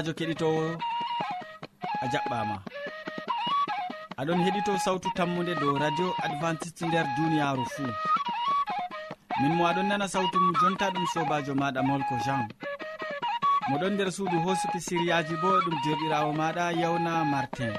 sobajo keɗitowo a jaɓɓama aɗon heɗito sawtu tammude dow radio adventiste nder duniyaru fuu. Min mo aɗon nana sawtu mum jonta ɗum sobajo maɗa molko jean. Moɗon nder suudu hosuki siriyaji bo ɗum jerɗirawo maɗa yawna martin.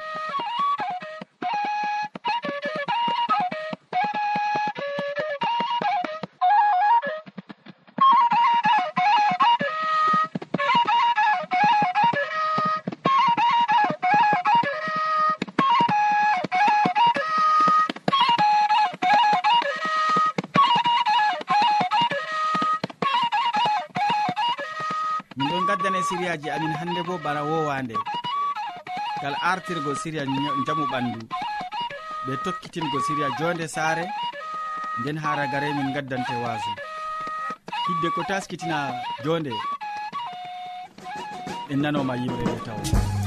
siriyaji amin hannde bo bana wowande gal artirgo siriya jamu ɓandu ɓe tokkitingo siriya jonde saare nden haragare min gaddante waso hidde ko taskitina jonde en nanoma yimɓe ɓe tawa.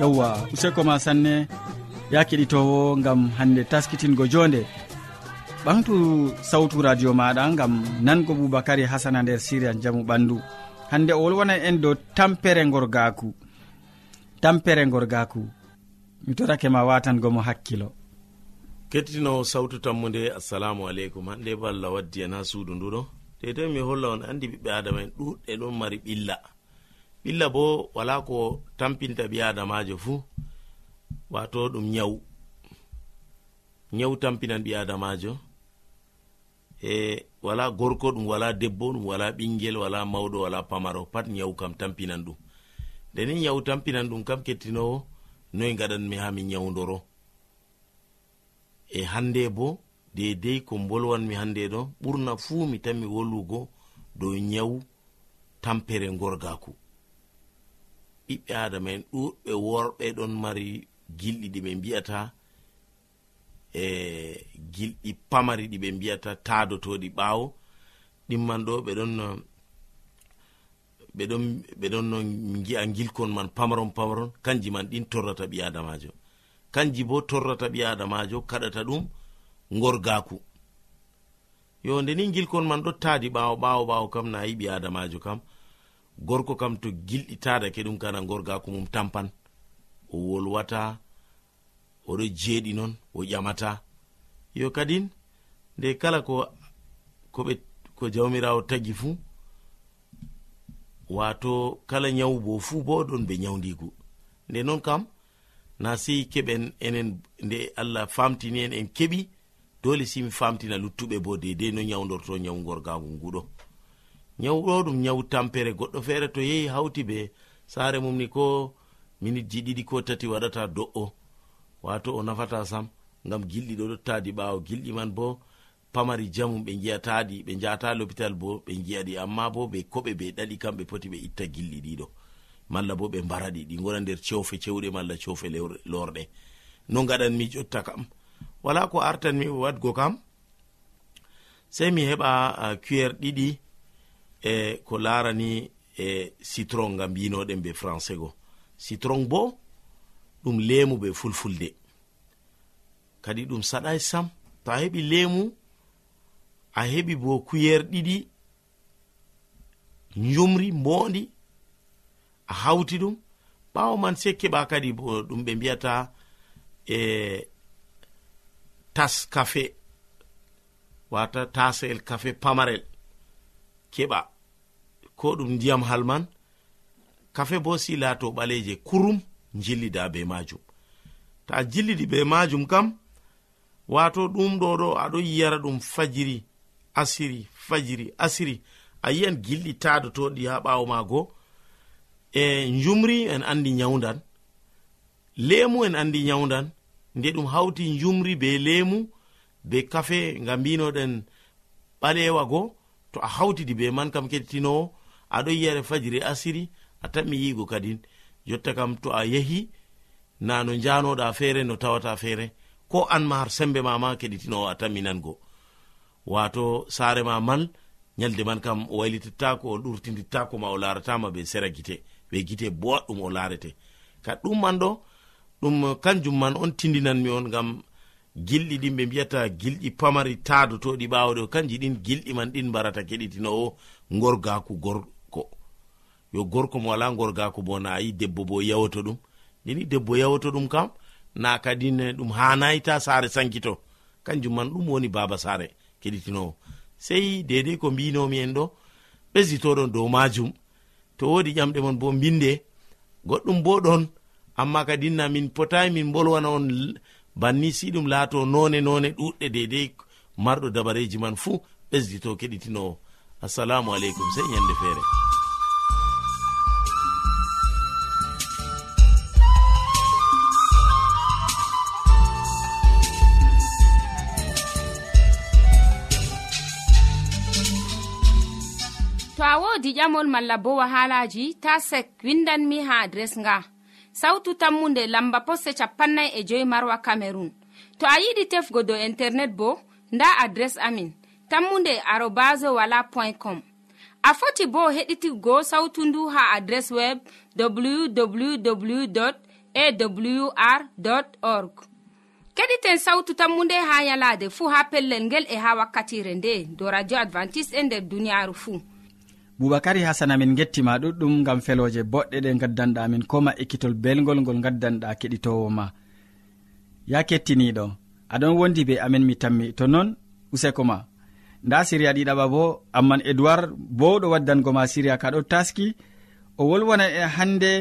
yewwa useko ma sanne ya keɗitowo gam hande taskitingo jonde. Ɓamtu sawtu radio maɗa gam nango boubacary hasana nder siria jaamu ɓandu. Hande o wolwona en dow tampere gorgaku tampere gorgaku mi torake ma watangomo hakkilo. Kettinowo sawtu tammude assalamu aleykum. Hande balla waddi en ha suudu nduɗo dedei mi holla on andi ɓiɓɓe adama en ɗuɗɗe ɗon mari ɓilla. ɓilla bo wala ko tampinta ɓi adamajo fuu wato ɗum nyawu. Nyawu tampinan ɓi adamajo. E wala gorko ɗum wala debbo ɗum wala ɓingel wala mawɗo wala pamaro pat nyawu kam tampinan ɗum. Ndeni nyawu tampinan ɗum kam kettinowo noyi gaɗanmi ha mi nyawdoro e hande bo dedei ko bolwanmi hande ɗo ɓurna fuu mi tanmi wolwugo dow nyawu tampere gorgaku ɓiɓɓe adama en ɗuɗɓe worɓe ɗon mari gilɗi ɗi ɓe mbiyata e gilɗi pamari ɗi ɓe mbiyata taadotoɗi ɓaawo. Ɗimman ɗo ɓeɗon ɓeɗon ɓeɗon no gi'a gilkon man pamaron pamaron. Kanji man ɗin torrata ɓi adamajo kanji bo torrata ɓi adamajo kaɗata ɗum gorgaku yo nde ni gilkon man ɗo taadi ɓaawo ɓaawo ɓaawo kam na yi ɓi adamajo kam. gorko kam to gilɗi gilɗitadake ɗum kana gorgako mum tampan. O wolwata oɗo jeeɗi non o ƴamata. Yo kadin nde kala ko koɓe ko jawmirawo tagi fuu wato kala nyawu bo fuu bo ɗon be nyawdigu nde non kam na sei keɓen enen nde allah famtini en en keɓi dole simi famtina luttuɓe bo dedei no nyawdorto nyawu gorgagu nguɗo nyawro ɗum nyawu tampere goɗɗo feere to yehi hawti be saare mum ni ko minitji ɗiɗi ko tati waɗata do'o. Wato o nafata sam ngam gilɗi ɗo dottadi ɓaawo. Gilɗi man bo pamari jamum ɓe giyataɗi ɓe jata lopital bo ɓe giyaɗi amma bo ɓe koɓe ɓe ɗaɗi kamɓe poti ɓe itta gilɗi ɗiɗo malla bo ɓe mbaraɗi ɗi gona nder cewfe cewɗe malla cewfe lorɗe. No gaɗanmi jotta kam. Wala ko artanmi wadgo kam sei mi heɓa ah, cuer ɗiɗi e ko larani e citron gam yinoɗen be français go. Citron bo ɗum lemu be fulfulde. Kadi ɗum saɗai sam to a heɓi lemu a heɓi bo kuyer ɗiɗi jumri mbondi a hawti ɗum. Ɓawo man sei keɓa kadi bo ɗum ɓe mbiyata e tas kafe wata tasel kafe pamarel. keɓa. Ko ɗum ndiyam hal man kafe bo si laato ɓaleje kurum jillida be majum to a jillidi be majum kam wato ɗum ɗo ɗo aɗo yiyara ɗum fajiri asiri fajiri asiri. A yiyan gilɗi tadotoɗi ha ɓawo maago e jumri en andi nyawdan lemu en andi nyawdan nde ɗum hawti jumri be lemu be kafe ngam mbinoɗen ɓalewa goo to a hawtidi be man kam kettinowo aɗo yiyare fajiri asiri a tanmi yigo kadin. Jotta kam to a yehi na no janoɗa feere no tawata feere. Ko an ma har sembe mama keɗitinowo a tamminango wato saare ma man nyalde man kam o wailitittako o ɗurtidittako ma o laratama be sera gite be gite boɗɗum o larete ka ɗum man ɗo ɗum kanjum man on tindinanmi on gam gilɗi ɗin ɓe mbiyata gilɗi pamari taadotoɗi ɓawoɗo kanji ɗin gilɗi man ɗin mbarata keɗitinowo gorgaku gorko. Yo gorko mo wala gorgaku bo na ayi debbo bo yawoto ɗum. Ndeni debbo yawoto ɗum kam na kadin eh, ɗum hanayita saare sankito. Kanjum man ɗum woni baba saare keɗitinowo. Sei dedei ko mbinomi en ɗo ɓesditoɗon dow majum to wodi ƴamɗe mon bo mbinde goɗɗum bo ɗon amma kadinna min potayi min bolwana on banni si ɗum laato none none ɗuɗɗe deidei marɗo dabareji man fuu ɓesdito keɗitinowo assalamu aleykum sei ñande feere. To a wodi ƴamol malla bo wahalaji ta sek windanmi ha adres nga. sawtu tammunde lamba posse capannay e joyi marwa camerun to a yiɗi tefgo dow internet bo nda adres amin tammunde arobas wala point com. A foti bo heɗitigo sawtu ndu ha adres web www awr org. Keɗiten sawtu tammu nde ha yalade fuu ha pellel ngel e ha wakkatire nde do radio advantice'e e nder duniyaaru fuu boubacary hasana min gettima ɗuɗɗum gam feloje boɗɗe ɗe gaddanɗa min koma ekkitol belgol ngol gaddanɗa keɗitowo ma. Ya kettiniɗo aɗon wondi be amin mi tammi to noon useko ma. Nda siriya ɗiɗaɓa bo amman edoird bo ɗo waddango ma siriya ka ɗo taski o wolwona e hande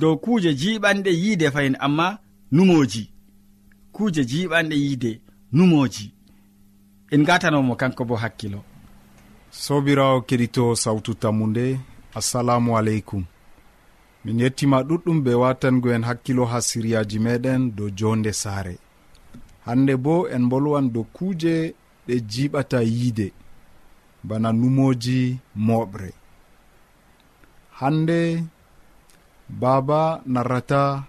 dow kuje jiɓanɗe yiide fayin amma numoji. Kuje jiɓanɗe yiide numoji. En gatanomo kanko bo hakkilo. sobirawo keɗito sawtu tammu nde assalamu aleykum min yettima ɗuɗɗum be watangoen hakkilo ha siriyaji meɗen dow jonde saare. Hande bo en bolwan dow kuuje ɗe jiɓata yiide bana numoji moɓre. Hande baaba narrata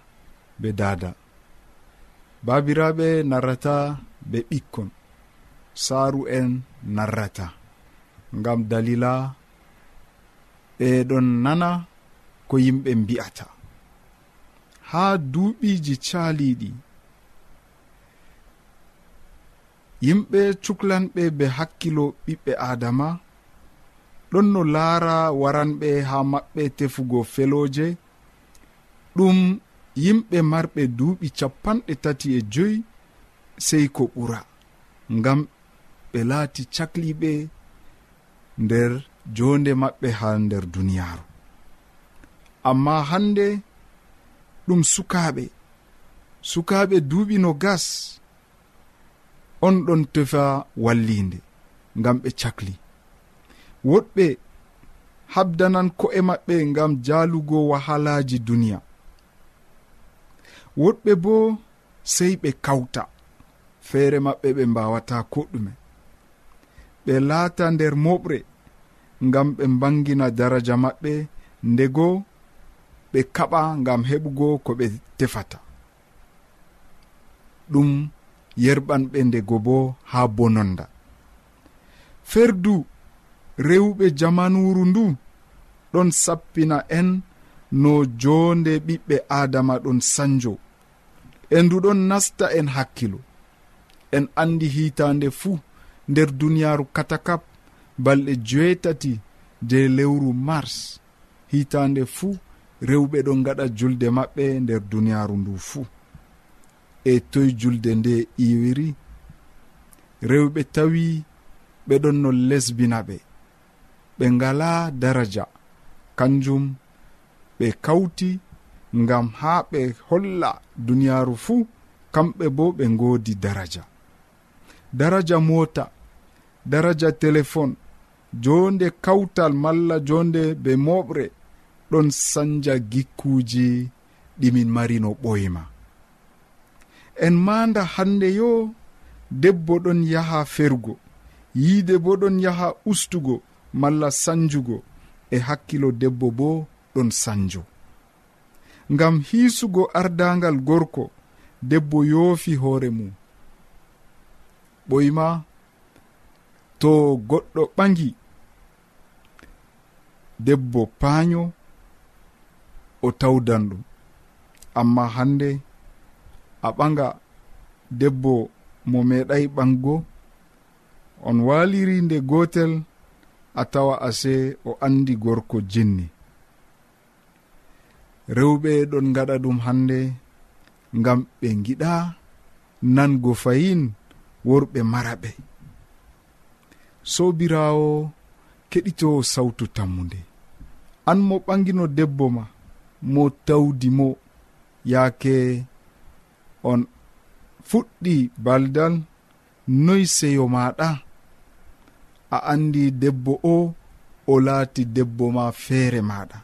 be dada. Babiraɓe narrata be ɓikkon. Saaru en narrata. ngam dalila ɓeɗon nana ko yimɓe mbi'ata. Ha duuɓiji caaliɗi yimɓe cuklanɓe be hakkilo ɓiɓɓe adama ɗon no laara waranɓe ha maɓɓe tefugo feloje ɗum yimɓe marɓe duuɓi capanɗe tati e joyi sey ko ɓura ngam ɓe laati cakliɓe nder jonde maɓɓe ha nder duniyaru amma hande ɗum sukaɓe sukaɓe duuɓi no gas on ɗon tefa wallinde ngam ɓe cakli. Woɗɓe habdanan ko'e maɓɓe ngam jalugo wahalaji duniya. Woɗɓe bo sey ɓe kawta feere maɓɓe ɓe mbawata ko ɗume. ɓe laata nder moɓre ngam ɓe mbangina daraja maɓɓe ndego ɓe kaɓa ngam heɓugo ko ɓe tefata. Ɗum yerɓanɓe ndego bo ha bononda. Ferdu rewɓe jamanuru ndu ɗon sappina en no jonde ɓiɓɓe adama ɗon sanjo. E ndu ɗon nasta en hakkilo en andi hitande fuu. nder duniyaaru katakap balɗe joetati je lewru mars. Hitande fuu rewɓe ɗon gaɗa julde maɓɓe nder duniyaaru ndu fuu e toye julde nde iwiri rewɓe tawi ɓe ɗon no lesbina ɓe. Ɓe ngala daraja. Kanjum ɓe kawti ngam haa ɓe holla duniyaaru fuu kamɓe bo ɓe ngoodi daraja. daraja mota daraja téléphone jonde kawtal malla jonde be moɓre ɗon sanja gikkuji ɗimin marino ɓoyma. En manda hande yo debbo ɗon yaha fergo yiide bo ɗon yaha ustugo malla sanjugo e hakkilo debbo bo ɗon sanjo. Ngam hiisugo ardangal gorko debbo yoofi hoore mum. ɓoyma to goɗɗo ɓangi debbo paaño o tawdan ɗum. Amma hande a ɓaga debbo mo meeɗay ɓango on waliri nde gotel a tawa ase o andi gorko jinni. Rewɓe ɗon gaɗa ɗum hande ngam ɓe giɗa nango fayin worɓe maraɓe. Sobirawo keɗito sawtu tammude an mo ɓangino debbo ma mo tawdi mo yaake on fuɗɗi baldal noy seyo maɗa a andi debbo o o laati debbo ma feere maɗa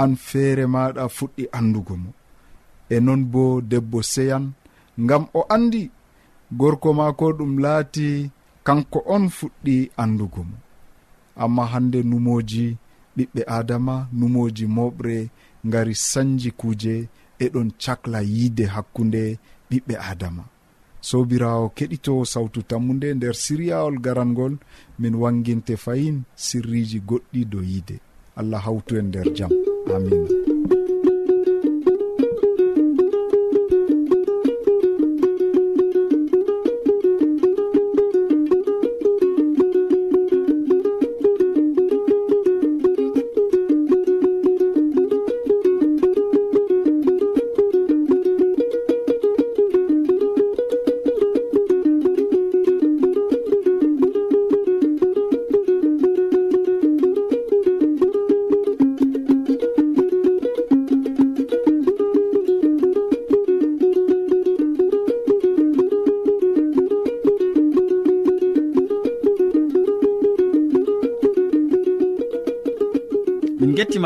an feere maɗa fuɗɗi andugo mo. E non bo debbo seyan ngam o andi gorko maako ɗum laati kanko on fuɗɗi andugo mo. Amma hande numoji ɓiɓɓe adama numoji moɓre gari sanji kuuje eɗon cakla yiide hakkunde ɓiɓɓe adama sobirawo keɗito sawtu tammude nder siriyawol garangol min wanginte fayin sirriji goɗɗi do yiide. Allah hawtu en nder jaam amina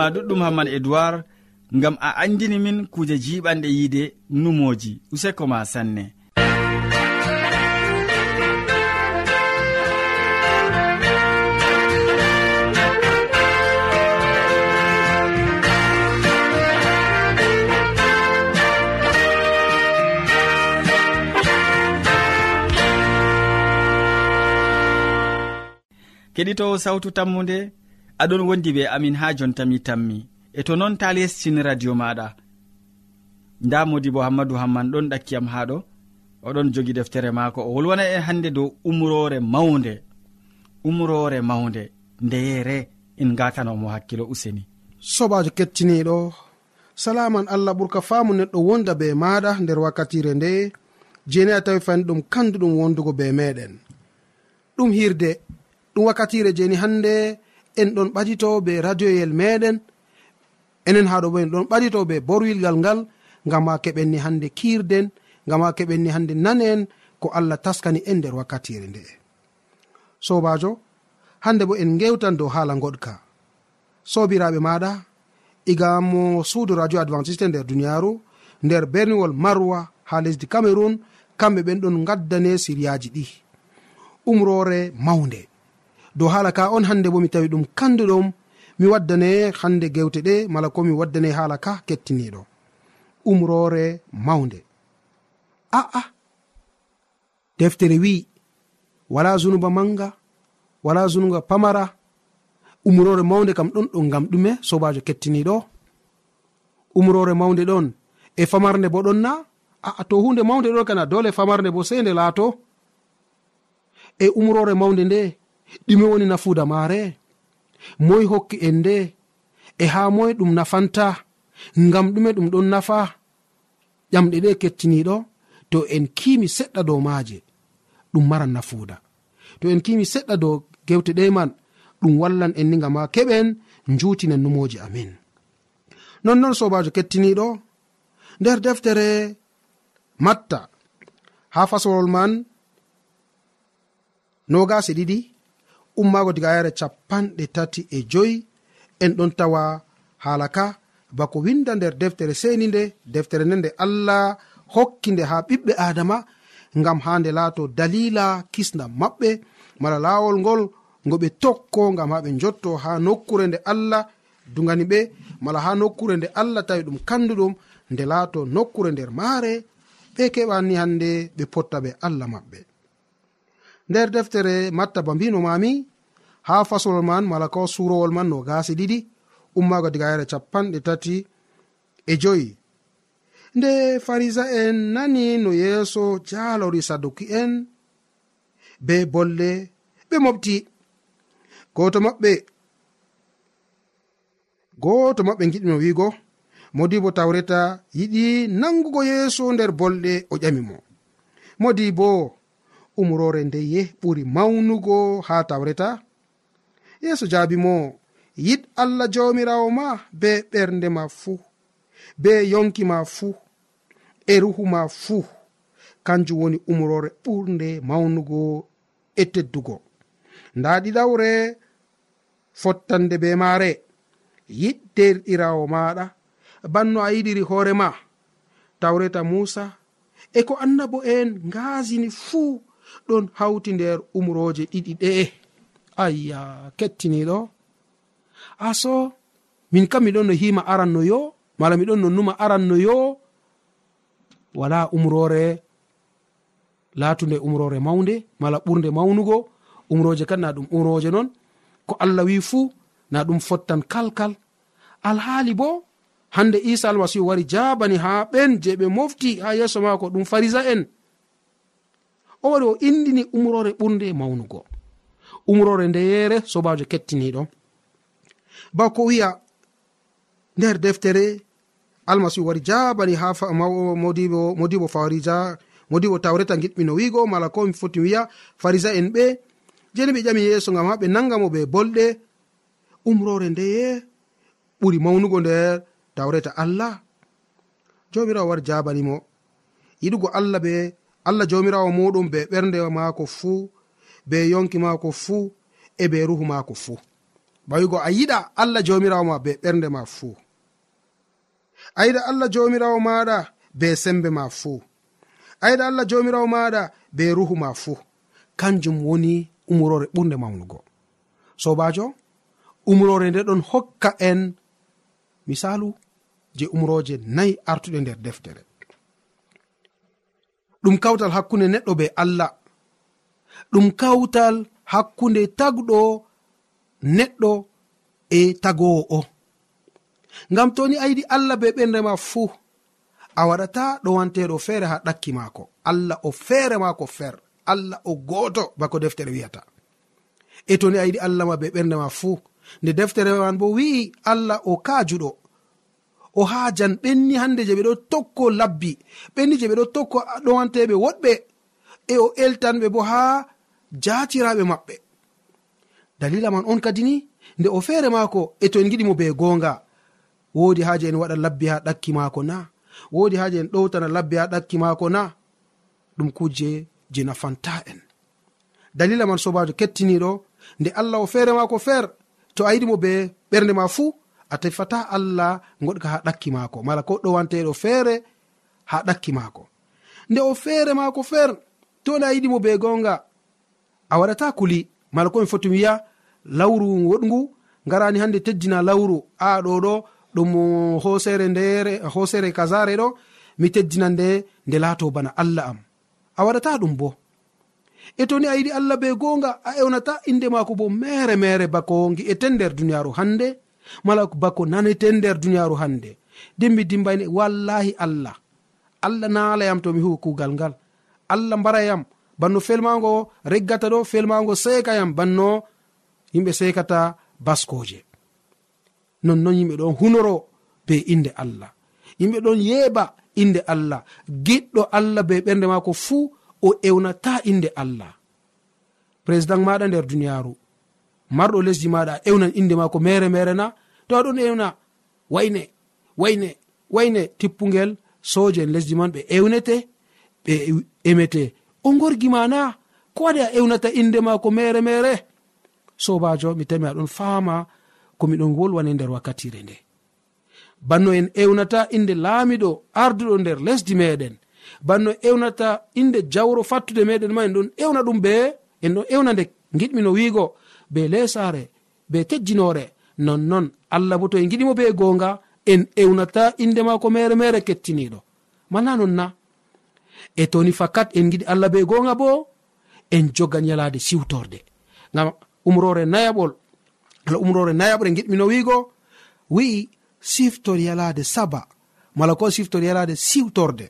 ma ɗuɗɗum hamman edoird ngam a andini min kuje jiɓanɗe yiide numoji. Useko ma sanne. Keɗitowo sawtu tammude aɗon wondi be amin ha jontami tammi. E to noon ta lestin radio maɗa. Nda modi bo hammadou hamman ɗon ɗakkiyam ha ɗo. Oɗon jogi deftere maako. O wolwana en hande dow umrore mawde umrore mawde ndeyere en gatanomo hakkilo useni. Sobajo kettiniɗo. Salaman allah ɓurka faamu neɗɗo wonda be maɗa nder wakkatire nde. Jeni a tawi fani ɗum kandu ɗum wondugo be meɗen. Ɗum hirde ɗum wakkatire jeni hande en ɗon ɓadito be radioyel meɗen enen haɗo bo en ɗon ɓadito be borwilgal ngal ngam ha keɓenni hande kiirden ngam ha keɓenni hande nanen ko allah taskani en nder wakkatire nde'e sobajo hande bo en gewtan dow haala goɗka sobiraɓe maɗa igamo suudu radio adventiste nder duniyaru nder berniwol marwa ha lesdi cameron kamɓe ɓen ɗon gaddane siriyaji ɗi. Umrore mawnde. dow haala ka on hande bo mi tawi ɗum kanduɗum mi waddane hande gewte ɗe mala ko mi waddane haala ka kettiniɗo umrore mawde aa deftere wi wala zunuba manga wala zunuba pamara umrore mawde kam ɗon ɗo gam ɗume sobajo kettiniɗo umrore mawde ɗon e famarde bo ɗon na aa to hunde mawde ɗon kana dole famarde bo sei nde laato. E umrore mawde nde ɗume woni nafuuda maare. Moy hokki en nde. E haa moy ɗum nafanta. Ngam ɗume ɗum ɗon nafa. Ƴamɗe ɗe kettiniɗo to en kimi seɗɗa dow maaje ɗum maran nafuuda. To en kimi seɗɗa dow gewte ɗe man ɗum wallan en ni gam ha keɓen jutinen numoji amin. Nonnon sobajo kettiniɗo nder deftere matta ha fasolol man nogasi ɗiɗi ummaago diga yare capanɗe tati e joyi. En ɗon tawa haala ka bako winda nder deftere seni nde deftere nde nde allah hokki nde ha ɓiɓɓe adama ngam ha nde laato dalila kisnam maɓɓe mala laawol ngol ngo ɓe tokko ngam ha ɓe jotto ha nokkure nde allah dugani ɓe mala ha nokkure nde allah tawi ɗum kanduɗum nde laato nokkure nder maare ɓe keɓani hande ɓe potta ɓe allah maɓɓe. nder deftere matta ba mbino mami ha fasolol man mala ko surowol man no gasi ɗiɗi ummago diga yare capanɗe tati e joyi. Nde farisa en nani no yeeso jalori saduki en be bolle ɓe mofti goto maɓɓe goto maɓɓe giɗimo wiigo modibo tawreta yiɗi nangugo yeeso nder bolɗe o ƴami mo. Modi bo umrore ndeye ɓuri mawnugo ha tawreta. Yeeso jaabi mo yiɗ allah jawmirawo ma be ɓernde ma fuu be yonki ma fuu e ruhu ma fuu. Kanjum woni umrore ɓurde mawnugo e teddugo. Nda ɗiɗawre fottande be maare yiɗ derɗirawo maɗa banno a yiɗiri hoorema tawreta musa e ko annabo en ngaasini fuu ɗuɗɗon hawti nder umroje ɗiɗi ɗe'e ayya kettiniɗo aso min kam miɗon no hima aran no yo mala miɗon no numa aran no yo wala umrore latunde umrore mawde mala ɓurde mawnugo umroje kadi na ɗum umroje non ko allah wi fuu na ɗum fottan kalkal. Alhaali bo hande isa almasihu wari jabani ha ɓen je ɓe mofti ha yeeso mako ɗum farisa en. o wari o indini umrore ɓurde e mawnugo. Umrore ndeyere sobajo kettiniɗo bako wiya nder deftere almasihu wari jabani ha modibo modibo farija modibo tawreta giɗmino wigo mala ko mi foti wiya farisa en ɓe. Jeni ɓe ƴami yeeso gam ha ɓe nangamo ɓe bolɗe. Umrore ndeye ɓuri mawnugo nder tawreta allah. Jomirawo wari jabanimo yiɗugo allah be allah jamirawo muɗum be ɓernde maako fuu be yonki maako fuu e be ruhu maako fuu. Bawigo a yiɗa allah jamirawo ma be ɓernde ma fuu. A yiɗa allah jamirawo maɗa be sembe ma fuu. A yiɗa allah jamirawo maɗa be ruhu ma fuu. Kanjum woni umrore ɓurde mawnugo. Sobajo umrore nde ɗon hokka en misalu je umroje nayi artuɗe nder deftere. ɗum kawtal hakkunde neɗɗo be allah. Ɗum kawtal hakkunde tagɗo neɗɗo e tagowo o ngam toni yiɗi allah be ɓenrema fuu a waɗata ɗo wanteɗo feere ha ɗakki maako. Allah o feere maako fer. Allah o gooto bako deftere wi'ata e toni yiɗi allah ma be ɓernde ma fuu nde deftere man bo wi'i allah o kaajuɗo. o haajan ɓenni hande je ɓe ɗo tokko labbi. Ɓenni je ɓe ɗo tokko ɗowanteɓe woɗɓe. E o eltanɓe bo ha jatiraɓe maɓɓe. Dalila man on kadi ni nde o feere maako e to en giɗimo be goonga. Woodi haaje en waɗa labbi ha ɗakki maako na woodi haaje en ɗowtana labbi ha ɗakki maako na ɗum kuje je nafanta en. Dalila man sobajo kettiniɗo nde allah o feere maako feer to a yiɗimo be ɓernde ma fuu a tefata allah goɗka ha ɗakki maako. Mala ko ɗowanteɗo feere ha ɗakki maako. Nde o feere maako feer to nde a yiɗimo be gonga a waɗata kuli. Mala komi foti wiya lawru woɗgu garani hande teddina lawru. A ɗo ɗo ɗum hosere ndere hosere kasare ɗo mi teddina nde nde laato bana allah am. A waɗata ɗum bo. E to ni a yiɗi allah be gonga a ewnata inde maako bo mere mere bako gi'eten nder duniyaru hande mala bako naneten e nder duniyaru hande dimmi dimbayne wallahi allah. Allah naalayam to mi huwa kugal ngal. Allah mbarayam. Banno felmago reggata ɗo felmago sekayam banno yimɓe sekata baskoje nonnon yimɓe ɗon hunoro be inde allah. Yimɓe ɗon yeɓa inde allah. Giɗɗo allah be ɓernde mako fuu o ewnata inde allah. Président maɗa nder duniyaru marɗo lesdi maɗa a ewnan inde mako mere mere na to aɗon ewna wayne wayne wayne tippugel soje en lesdi man ɓe ewnete ɓe emete. O gorgi ma na ko waɗi a ewnata inde mako mere mere? Sobajo mi tami aɗon fama komiɗon wolwane nder wakkatire nde. Banno en ewnata inde laamiɗo arduɗo nder lesdi meɗen. Banno ewnata inde jawro fattude meɗen ma en ɗon ewna ɗum be en ɗon ewna nde giɗmino wiigo be lesare be tejjinore nonnon. Allah bo to en giɗimo be gonga en ewnata inde mako mere mere kettiniɗo mala non na e toni fakat en giɗi allah be gonga bo en jogan yalade siwtorde gam umrore nayaɓol ala umrore nayaɓre giɗmino wiigo wi'i siftor yalade saba mala ko siftor yalade siwtorde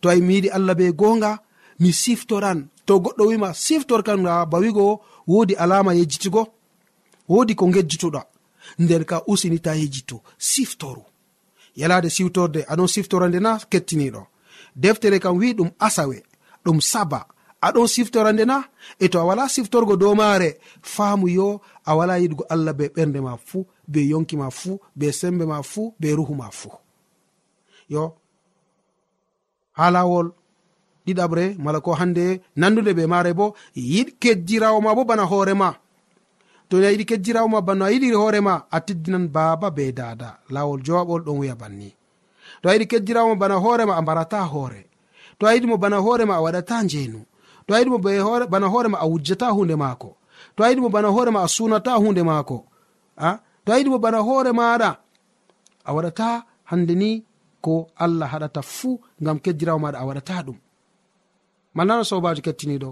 to ay mi yiɗi allah be gonga mi siftoran to goɗɗo wima siftorkan ga ba wigo wodi alama yejjitigo wodi ko gejjituɗa nden ka usini tayeji to siftoru. Yalade siwtorde aɗon siftora nde na kettiniɗo. Deftere kam wi ɗum asawe ɗum saba. Aɗon siftora nde na e to a wala siftorgo dow maare faamu yo a wala yiɗgo allah be ɓernde ma fuu be yonki ma fuu be sembe ma fuu be ruhu ma fuu. Yo ha lawol ɗiɗaɓre mala ko hande nandude be maare bo yiɗ keddirawo ma bo bana hoorema to a yiɗi keddirawma bano a yiɗi hoorema a teddinan baaba be dada lawol jowaɓol ɗon wiya banni. To a yiɗi keddirawma bana hoorema a mbarata hoore. To a yiɗimo bana hoorema a waɗata njeenu. To a yiɗimo bana hoorema a wujjata hunde maako. To a yiɗimo bana hoorema a sunata hunde maako. A? To a yiɗimo bana hoore maɗa a waɗata hande ni ko allah haɗata fuu ngam kejjirawo maɗa a waɗata ɗum. Malnano sobajo kettiniɗo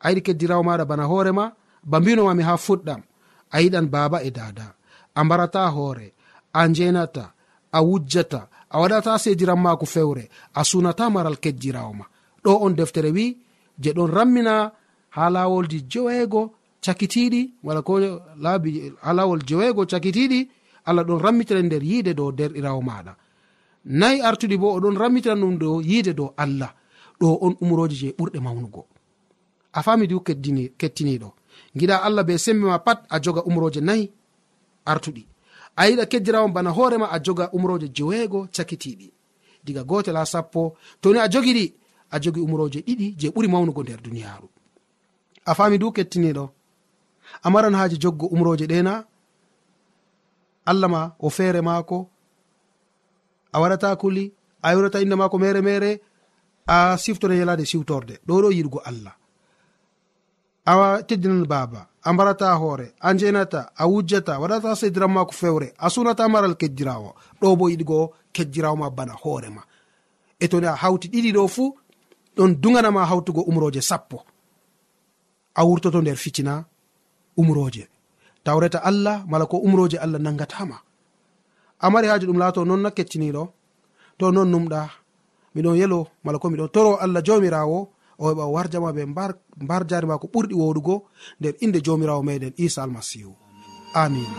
a yiɗi keddirawo maɗa bana hoorema ba mbinomami ha fuɗɗam. A yiɗan baaba e dada. A mbarata hoore a njenata. A wujjata. A waɗata sediran maako fewre. A sunata maral kejjirawo ma. Ɗo on deftere wi je ɗon rammina ha lawolji joweego cakitiɗi wala ko laabi ha lawol joweego cakitiɗi allah ɗon rammitira nder yiide dow derɗirawo maɗa nayi artuɗi bo oɗon rammitira ɗum dow yiide dow allah. Ɗo on umroji je ɓurɗe mawnugo. A fami du kettiniɗo giɗa allah be sembe ma pat a joga umroje nayi artuɗi. A yiɗa keddirawon bana hoorema a joga umroje joweego cakitiɗi diga gotel ha sappo toni a jogiɗi a jogi umroje ɗiɗi je ɓuri mawnugo nder duniyaru a fami du kettiniɗo a maran haaji joggo umroje ɗena allah ma o feere maako a waɗata kuli a yurata inde maako mere mere a siftore yalade siwtorde ɗo ɗo yiɗgo allah. a teddinan baaba a mbarata hoore a njenata a wujjata waɗata sediran mako fewre a sunata maral kejjirawo ɗo bo yiɗigo kejjirawo ma bana hoorema e toni a hawti ɗiɗi ɗo fuu ɗon duganama hawtugo umroje sappo. A wurtoto nder fitina umroje tawreta allah mala ko umroje allah nangatama a mari haaji ɗum laato noon na kecciniɗo to non numɗa miɗon yelo mala ko miɗon toro allah jomirawo o heɓa warjama ɓe mbar jari ma ko ɓurɗi woɗugo nder inde jomirawo meɗen isa almasihu amina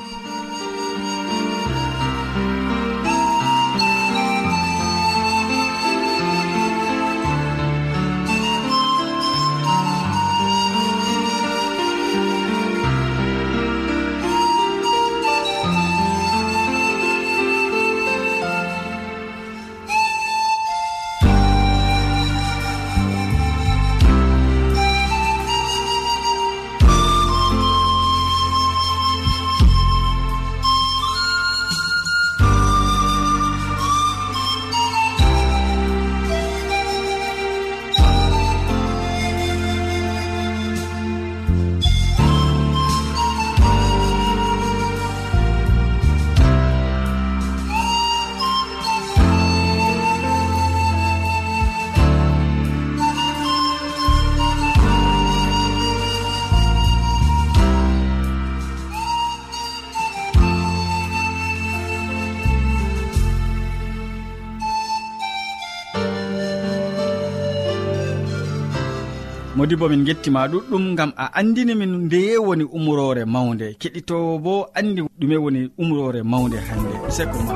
modi bo min gettima ɗuɗɗum gam a andini min ndeye woni umrore mawde. Keɗitowo bo andi ɗume woni umrore mawde hande. Sekko ma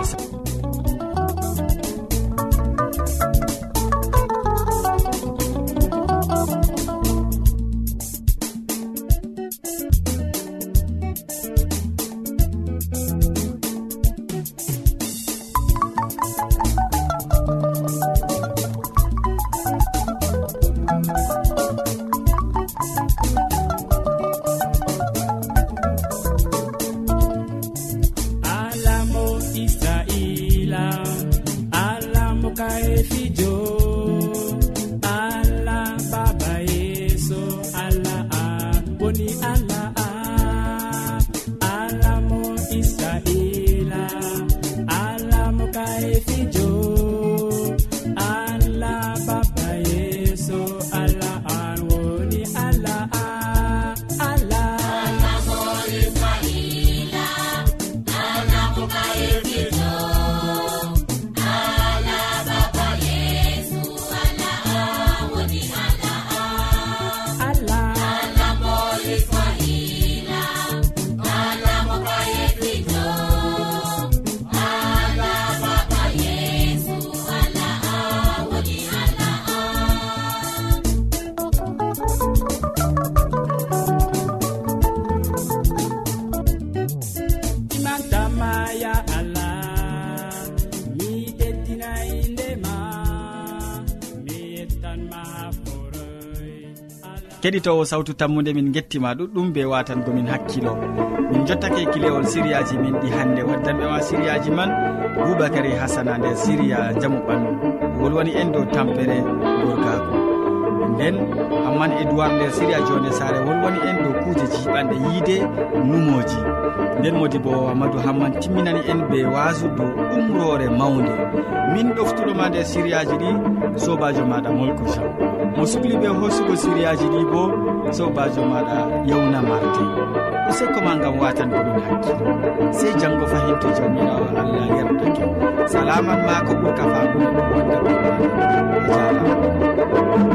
keɗitowo sawtu tammude min gettima ɗuɗɗum be watangomin hakkilo. Min jottake kilewol siriyaji min ɗi hannde waddanɓe ma siriyaji man boubacary hasana nder siriya jamu ɓandu. Wolwani en dow tampere gorgako nden amman edoird nder siriya jonde sare wolwani en dow kuuje jiɓanɗe yiide numoji. Nden modi bo amadou hamman timminani en be wasu dow umrore mawde min ɗoftuɗoma nder siriyaji ɗi sobajo maɗa molko jean mo sukli ɓe hoosugo siriyaji ɗi bo sobajo maɗa yewna marde useko ma gam watan bomin hakkilo sey janggo fahinto jamirawo allah yerdake salaman ma ko ɓurka famuɗo wonda ɓe a e jarama